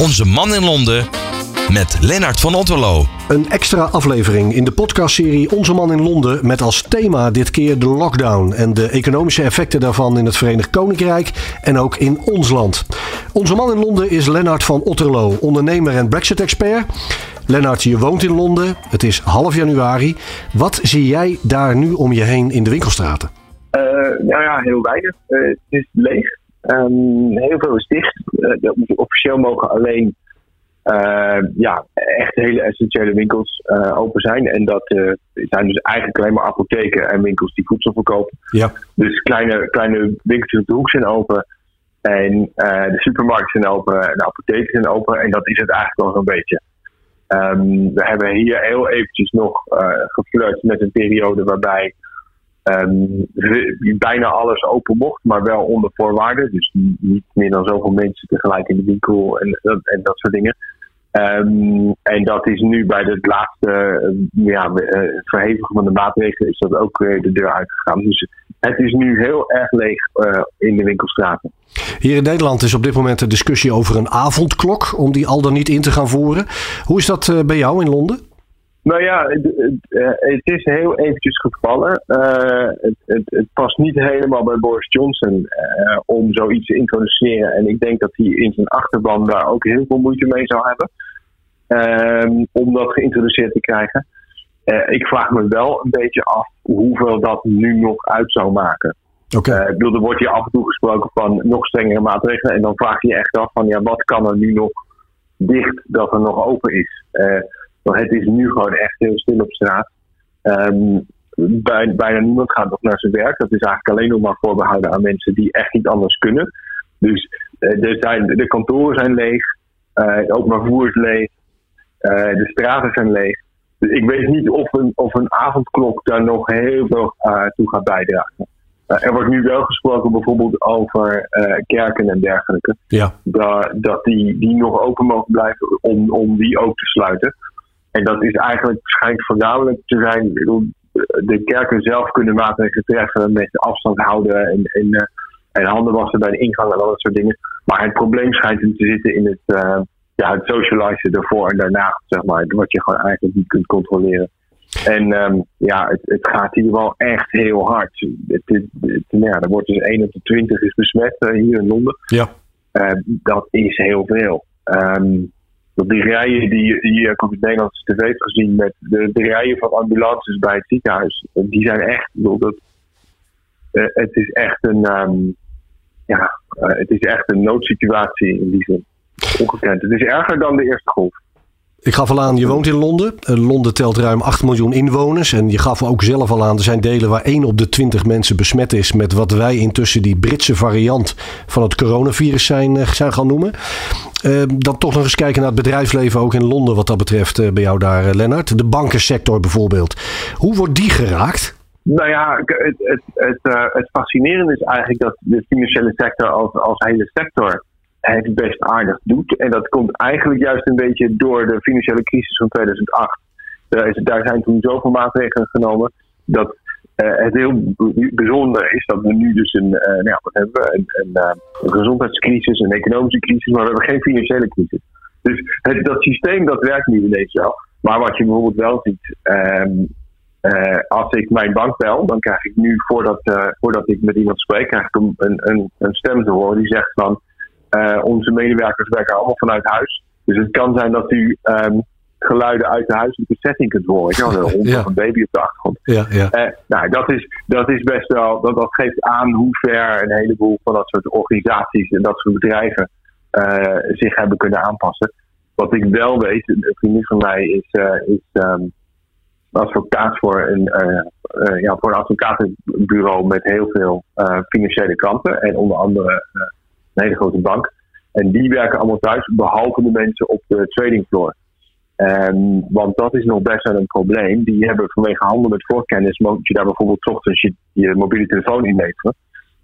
Onze man in Londen met Lennart van Otterlo. Een extra aflevering in de podcastserie Onze Man in Londen met als thema dit keer de lockdown en de economische effecten daarvan in het Verenigd Koninkrijk en ook in ons land. Onze Man in Londen is Lennart van Otterlo, ondernemer en Brexit-expert. Lennart, je woont in Londen. Het is half januari. Wat zie jij daar nu om je heen in de winkelstraten? Uh, nou ja, heel weinig. Uh, het is leeg. Um, heel veel is dicht. Uh, officieel mogen alleen ja, echt hele essentiële winkels open zijn. En dat zijn dus eigenlijk alleen maar apotheken en winkels die voedsel verkopen. Ja. Dus kleine, kleine winkeltjes op de hoek zijn open. En de supermarkten zijn open en de apotheken zijn open. En dat is het eigenlijk wel zo'n beetje. Um, we hebben hier heel eventjes nog geflirt met een periode waarbij um, bijna alles open mocht, maar wel onder voorwaarden. Dus niet meer dan zoveel mensen tegelijk in de winkel en, en dat soort dingen. Um, en dat is nu bij het laatste uh, ja, verhevigen van de maatregelen is dat ook de deur uitgegaan. Dus het is nu heel erg leeg uh, in de winkelstraten. Hier in Nederland is op dit moment een discussie over een avondklok, om die al dan niet in te gaan voeren. Hoe is dat bij jou in Londen? Nou ja, het, het, het is heel eventjes gevallen. Het, het, past niet helemaal bij Boris Johnson om zoiets te introduceren. En ik denk dat hij in zijn achterban daar ook heel veel moeite mee zou hebben. Um, om dat geïntroduceerd te krijgen. Uh, ik vraag me wel een beetje af hoeveel dat nu nog uit zou maken. Okay. Ik bedoel, er wordt hier af en toe gesproken van nog strengere maatregelen. En dan vraag je je echt af van ja, wat kan er nu nog dicht dat er nog open is? Uh, want het is nu gewoon echt heel stil op straat. Um, bij, bijna niemand gaat nog naar zijn werk. Dat is eigenlijk alleen nog maar voorbehouden aan mensen die echt niet anders kunnen. Dus er zijn, de kantoren zijn leeg. het openbaar vervoer is leeg. Uh, de straten zijn leeg. Dus ik weet niet of een, of een avondklok daar nog heel veel uh, toe gaat bijdragen. Uh, er wordt nu wel gesproken bijvoorbeeld over kerken en dergelijke. Ja. Da, dat die, die nog open mogen blijven om, om die ook te sluiten. En dat is eigenlijk schijnt voornamelijk te zijn. De kerken zelf kunnen maatregelen treffen met afstand houden en, en, en handen wassen bij de ingang en al dat soort dingen. Maar het probleem schijnt hem te zitten in het ja, het socializen ervoor en daarna, zeg maar, wat je gewoon eigenlijk niet kunt controleren. En um, ja, het, het, gaat hier wel echt heel hard. Het, het, het, ja, er wordt dus 1 op de 20 is besmet uh, hier in Londen. Ja. Uh, dat is heel veel. Um, die rijen die, die je op het Nederlandse tv gezien met de, de rijen van ambulances bij het ziekenhuis, die zijn echt, bedoel, dat, uh, het is echt een, um, ja, het is echt een noodsituatie in die zin ongekend. Het is erger dan de eerste golf. Ik gaf al aan, je woont in Londen. Londen telt ruim 8 miljoen inwoners. En je gaf ook zelf al aan, er zijn delen waar 1 op de 20 mensen besmet is met wat wij intussen die Britse variant van het coronavirus zijn, zijn gaan noemen. Uh, dan toch nog eens kijken naar het bedrijfsleven ook in Londen wat dat betreft bij jou daar, Lennart. De bankensector bijvoorbeeld. Hoe wordt die geraakt? Nou ja, het, het, het, het fascinerende is eigenlijk dat de financiële sector als, als hele sector het best aardig doet. En dat komt eigenlijk juist een beetje door de financiële crisis van 2008. Daar, zijn toen zoveel maatregelen genomen dat uh, het heel bijzonder is dat we nu dus een, uh, nou ja, wat hebben we? Een, een, gezondheidscrisis, een economische crisis, maar we hebben geen financiële crisis. Dus het, dat systeem dat werkt nu ineens wel. Maar wat je bijvoorbeeld wel ziet, um, als ik mijn bank bel, dan krijg ik nu voordat, voordat ik met iemand spreek, krijg ik een, een, een stem te horen die zegt van uh, onze medewerkers werken allemaal vanuit huis. Dus het kan zijn dat u um, geluiden uit de huiselijke setting kunt horen. Ja, een hond ja. of een baby op de achtergrond. Ja, ja. Uh, nou, dat is, dat is best wel, dat, dat geeft aan hoe ver een heleboel van dat soort organisaties en dat soort bedrijven uh, zich hebben kunnen aanpassen. Wat ik wel weet, een vriendin van mij is, is um, advocaat voor een, ja, voor een advocatenbureau met heel veel financiële klanten. En onder andere een hele grote bank. En die werken allemaal thuis, behalve de mensen op de trading floor. Um, want dat is nog best wel een probleem. Die hebben vanwege handel met voorkennis, moet je daar bijvoorbeeld ochtends je, je mobiele telefoon inleveren.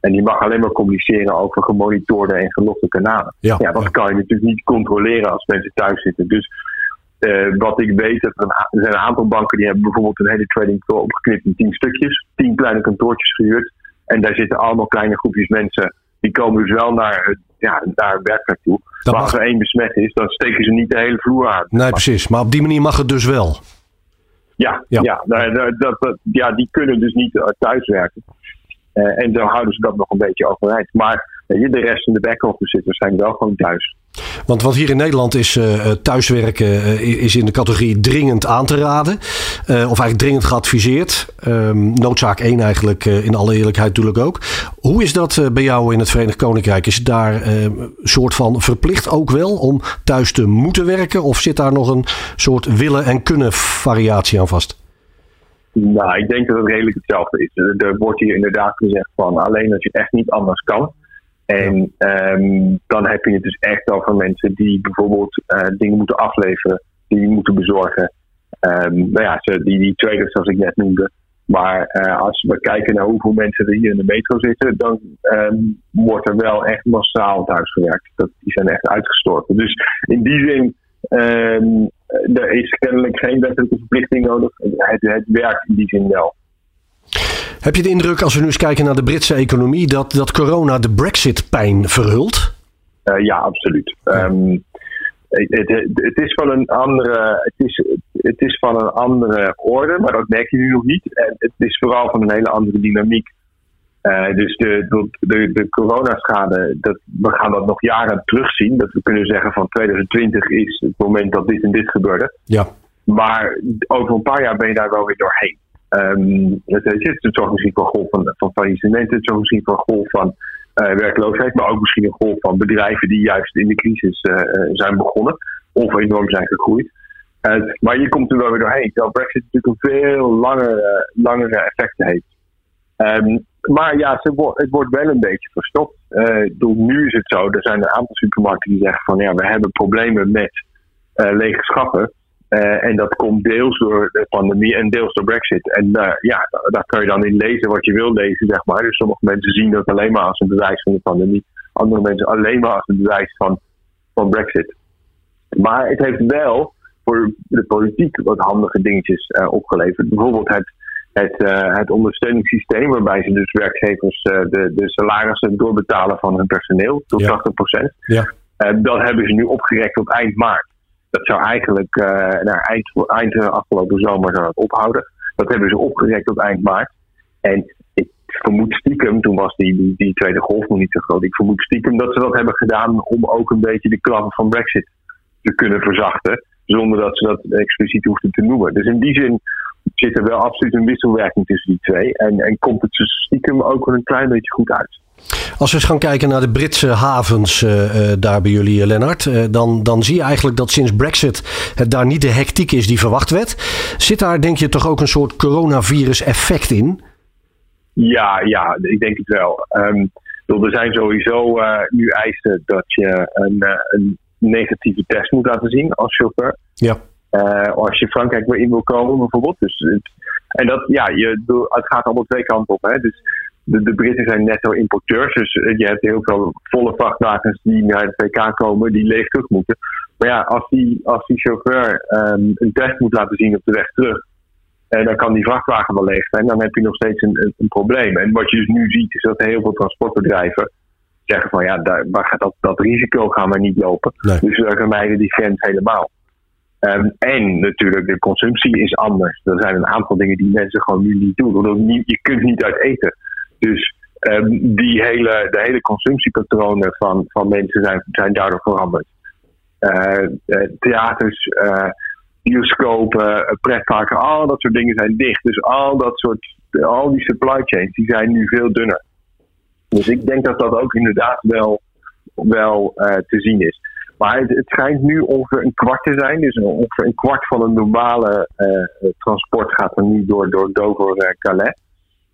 En die mag alleen maar communiceren over gemonitorde en gelogde kanalen. Ja, ja dat ja. kan je natuurlijk niet controleren als mensen thuis zitten. Dus uh, wat ik weet, er, een, er zijn een aantal banken die hebben bijvoorbeeld een hele trading floor opgeknipt in tien stukjes. Tien kleine kantoortjes gehuurd. En daar zitten allemaal kleine groepjes mensen die komen dus wel naar, ja, naar werkplek toe. Dat maar mag- als er één besmet is, dan steken ze niet de hele vloer aan. Nee, precies. Maar op die manier mag het dus wel. Ja, Ja. ja. dat, ja die kunnen dus niet eh, thuiswerken. Eh, en zo houden ze dat nog een beetje overeind. Maar weet je, de rest in de back-office zit waarschijnlijk wel gewoon thuis. Want, want hier in Nederland is eh, thuiswerken eh, is in de categorie dringend aan te raden. Of eigenlijk dringend geadviseerd. Ehm, noodzaak 1 eigenlijk, in alle eerlijkheid natuurlijk ook. Hoe is dat bij jou in het Verenigd Koninkrijk? Is het daar een soort van verplicht ook wel om thuis te moeten werken? Of zit daar nog een soort willen en kunnen variatie aan vast? Nou, ik denk dat het redelijk hetzelfde is. Er, er wordt hier inderdaad gezegd van alleen als je echt niet anders kan. En ehm, dan heb je het dus echt over mensen die bijvoorbeeld eh, dingen moeten afleveren, die moeten bezorgen. Ehm, nou ja, die, die traders zoals ik net noemde. Maar eh, als we kijken naar hoeveel mensen er hier in de metro zitten, dan ehm, wordt er wel echt massaal thuis gewerkt. Dat, die zijn echt uitgestorven. Dus in die zin er is kennelijk geen wettelijke verplichting nodig. Het, het werkt in die zin wel. Heb je de indruk, als we nu eens kijken naar de Britse economie, dat, dat corona de Brexit-pijn verhult? Eh, ja, absoluut. Ehm, het, het, het is van een andere, het is, het is van een andere orde, maar dat merk je nu nog niet. En het is vooral van een hele andere dynamiek. Eh, dus de, de, de, de coronaschade, dat, we gaan dat nog jaren terugzien. Dat we kunnen zeggen van 2020 is het moment dat dit en dit gebeurde. Ja. Maar over een paar jaar ben je daar wel weer doorheen. Ehm het, je, het zorgt misschien voor een golf van, van faillissementen. Het zorgt misschien voor een golf van eh, werkloosheid. Maar ook misschien een golf van bedrijven die juist in de crisis eh, eh, zijn begonnen. Of enorm zijn gegroeid. Maar je komt er wel weer doorheen. Terwijl Brexit natuurlijk een veel langere, langere effecten heeft. Ehm, maar ja, het wordt wel een beetje verstopt. Bedoel, nu is het zo, er zijn een aantal supermarkten die zeggen van ja, we hebben problemen met lege schappen. Eh, en dat komt deels door de pandemie en deels door Brexit. En eh, ja, daar kan je dan in lezen wat je wil lezen, zeg maar. Dus sommige mensen zien dat alleen maar als een bewijs van de pandemie. Andere mensen alleen maar als een bewijs van, van Brexit. Maar het heeft wel voor de politiek wat handige dingetjes eh, opgeleverd. Bijvoorbeeld het, het, het ondersteuningssysteem, waarbij ze dus werkgevers de, de salarissen doorbetalen van hun personeel tot Ja. 80%. Ja. Dat hebben ze nu opgerekt tot eind maart. Dat zou eigenlijk eh naar eind, eind afgelopen zomer zou ophouden. Dat hebben ze opgerekt tot eind maart. En ik vermoed stiekem, toen was die, die, die tweede golf nog niet zo groot. Ik vermoed stiekem dat ze dat hebben gedaan om ook een beetje de klappen van Brexit te kunnen verzachten. Zonder dat ze dat expliciet hoefden te noemen. Dus in die zin zit er wel absoluut een wisselwerking tussen die twee. En, en komt het dus stiekem ook wel een klein beetje goed uit. Als we eens gaan kijken naar de Britse havens eh, eh, daar bij jullie, eh, Lennart, dan, dan zie je eigenlijk dat sinds Brexit het daar niet de hectiek is die verwacht werd. Zit daar, denk je, toch ook een soort coronavirus-effect in? Ja, ja, ik denk het wel. Bedoel, er zijn sowieso nu eisen dat je een, een negatieve test moet laten zien als chauffeur. Ja. Als je Frankrijk weer in wil komen, bijvoorbeeld. Dus en dat, ja, je, het gaat allemaal twee kanten op. Hè? Dus de, de Britten zijn netto importeurs. Dus eh, je hebt heel veel volle vrachtwagens die naar het WK komen, die leeg terug moeten. Maar ja, als die, als die chauffeur ehm, een test moet laten zien op de weg terug, en dan kan die vrachtwagen wel leeg zijn, dan heb je nog steeds een, een, een probleem. En wat je dus nu ziet, is dat heel veel transportbedrijven zeggen van ja, daar, waar gaat dat, dat risico gaan we niet lopen. Nee. Dus we vermijden die grens helemaal. Ehm, en natuurlijk, de consumptie is anders. Er zijn een aantal dingen die mensen gewoon nu niet doen. Omdat je kunt niet uit eten. Dus ehm, die hele, de hele consumptiepatronen van, van mensen zijn, zijn daardoor veranderd. Eh, theaters, eh, bioscopen, pretparken, al dat soort dingen zijn dicht. Dus al dat soort, al die supply chains, die zijn nu veel dunner. Dus ik denk dat dat ook inderdaad wel, wel te zien is. Maar het, het schijnt nu ongeveer een kwart te zijn. Dus ongeveer een kwart van een normale transport gaat er nu door, door Dover eh, Calais.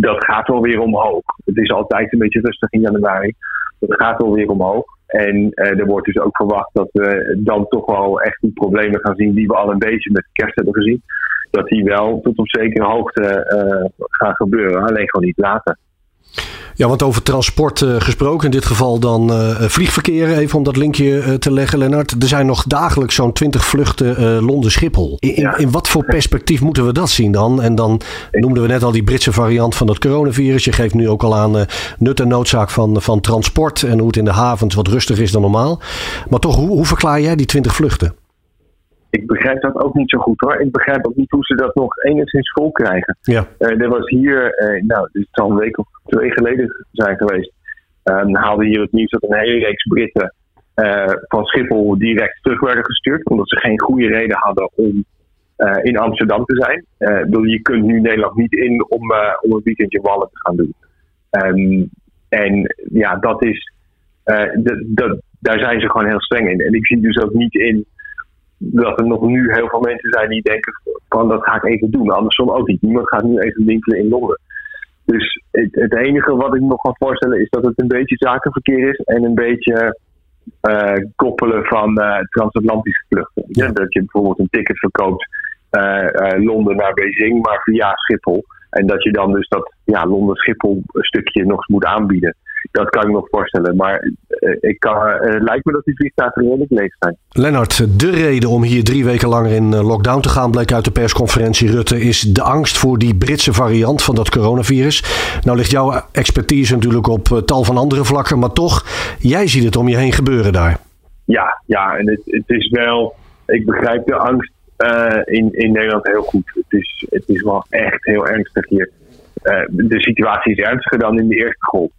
Dat gaat wel weer omhoog. Het is altijd een beetje rustig in januari. Dat gaat wel weer omhoog. En eh, er wordt dus ook verwacht dat we dan toch wel echt die problemen gaan zien die we al een beetje met kerst hebben gezien. Dat die wel tot op zekere hoogte eh, gaan gebeuren. Alleen gewoon niet later. Ja, want over transport uh, gesproken, in dit geval dan uh, vliegverkeer, even om dat linkje uh, te leggen, Lennart. Er zijn nog dagelijks zo'n 20 vluchten Londen-Schiphol. In, in, in, wat voor perspectief moeten we dat zien dan? En dan noemden we net al die Britse variant van het coronavirus. Je geeft nu ook al aan nut en noodzaak van, van transport en hoe het in de havens wat rustiger is dan normaal. Maar toch, hoe, hoe verklaar jij die 20 vluchten? Ik begrijp dat ook niet zo goed hoor. Ik begrijp ook niet hoe ze dat nog enigszins vol krijgen. Ja. Uh, er was hier, uh, nou, dit zal een week of twee geleden zijn geweest. Um, haalde hier het nieuws dat een hele reeks Britten uh, van Schiphol direct terug werden gestuurd. Omdat ze geen goede reden hadden om in Amsterdam te zijn. je kunt nu Nederland niet in om, om een weekendje wallen te gaan doen. Um, en ja, dat is. daar zijn ze gewoon heel streng in. En ik zie dus ook niet in dat er nog nu heel veel mensen zijn die denken van dat ga ik even doen. Andersom ook niet. Niemand gaat nu even winkelen in Londen. Dus het, het enige wat ik me nog kan voorstellen is dat het een beetje zakenverkeer is en een beetje uh, koppelen van uh, transatlantische vluchten. Ja. Dat je bijvoorbeeld een ticket verkoopt uh, Londen naar Beijing, maar via Schiphol. En dat je dan dus dat ja, Londen-Schiphol stukje nog eens moet aanbieden dat kan ik me nog voorstellen. Maar uh, ik kan, uh, lijkt me dat die vliegtuigen redelijk leeg zijn. Lennart, de reden om hier drie weken langer in eh, lockdown te gaan, bleek uit de persconferentie Rutte, is de angst voor die Britse variant van dat coronavirus. Nou ligt jouw expertise natuurlijk op tal van andere vlakken, maar toch, jij ziet het om je heen gebeuren daar. Ja, ja en het, het is wel, ik begrijp de angst in, in Nederland heel goed. Het is, het is wel echt heel ernstig hier. de situatie is ernstiger dan in de eerste golf.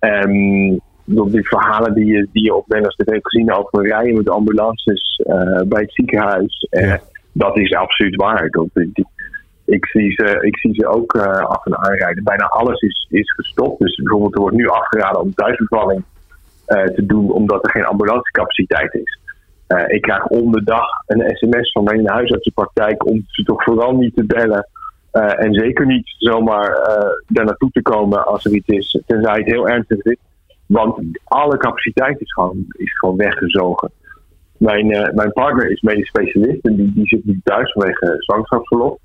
Um, die verhalen die je, die je op Nederlands TV hebt gezien over rijden met ambulances uh, bij het ziekenhuis. Uh, dat is absoluut waar. Dat, die, ik, zie ze, ik zie ze ook uh, af en aanrijden. Bijna alles is, is gestopt. Dus bijvoorbeeld er wordt nu afgeraden om thuisbevalling te doen omdat er geen ambulancecapaciteit is. ik krijg om de dag een sms van mijn huisartsenpraktijk om ze toch vooral niet te bellen uh, en zeker niet zomaar uh, daar naartoe te komen als er iets is, tenzij het heel ernstig is. Want alle capaciteit is gewoon, is gewoon weggezogen. Mijn, uh, mijn partner is medisch specialist en die, die zit niet thuis vanwege zwangerschapsverlof.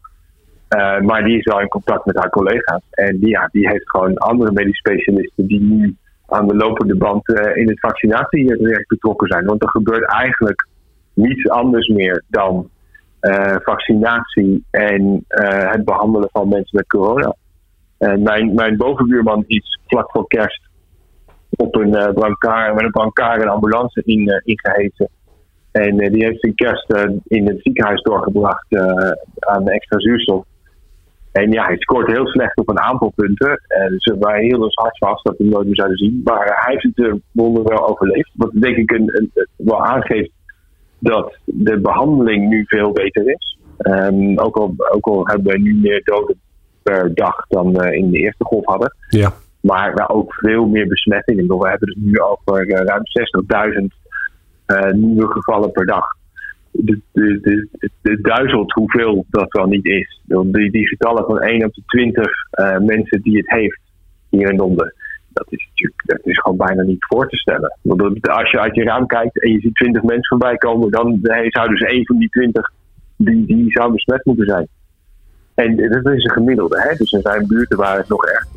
maar die is wel in contact met haar collega's. En die, ja, die heeft gewoon andere medisch specialisten die nu aan de lopende band in het vaccinatiewerk betrokken zijn. Want er gebeurt eigenlijk niets anders meer dan uh, vaccinatie en uh, het behandelen van mensen met corona. En mijn, mijn bovenbuurman is vlak voor kerst op een uh, brancard, met een brancard een ambulance in. En die heeft zijn kerst in het ziekenhuis doorgebracht aan extra zuurstof. En ja, hij scoort heel slecht op een aantal punten. dus wij hielden ons hart vast dat we hem nooit meer zouden zien. Maar hij heeft het wonder wel overleefd. Wat denk ik een, een, wel aangeeft dat de behandeling nu veel beter is. Um, ook, al, ook al hebben we nu meer doden per dag dan we in de eerste golf hadden. Ja. Maar we ook veel meer besmettingen. We hebben het nu over uh, ruim 60.000 uh, nieuwe gevallen per dag. Het duizelt hoeveel dat wel niet is. Die, die getallen van 1 op de 20 uh, mensen die het heeft hier in Londen dat is natuurlijk dat is gewoon bijna niet voor te stellen. Want als je uit je raam kijkt en je ziet 20 mensen voorbij komen, dan zou dus één van die 20 die, die zou besmet moeten zijn. En dat is een gemiddelde, hè? dus er zijn buurten waar het nog is.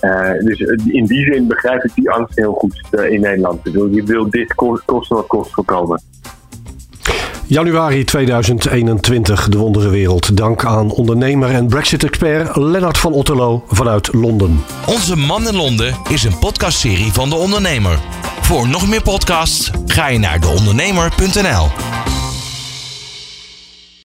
Uh, dus in die zin begrijp ik die angst heel goed uh, in Nederland. Je wil dit kosten wat kost voorkomen. Januari 2021, de wonderenwereld. Dank aan ondernemer en Brexit-expert Lennart van Otterlo vanuit Londen. Onze Man in Londen is een podcastserie van De Ondernemer. Voor nog meer podcasts ga je naar deondernemer.nl.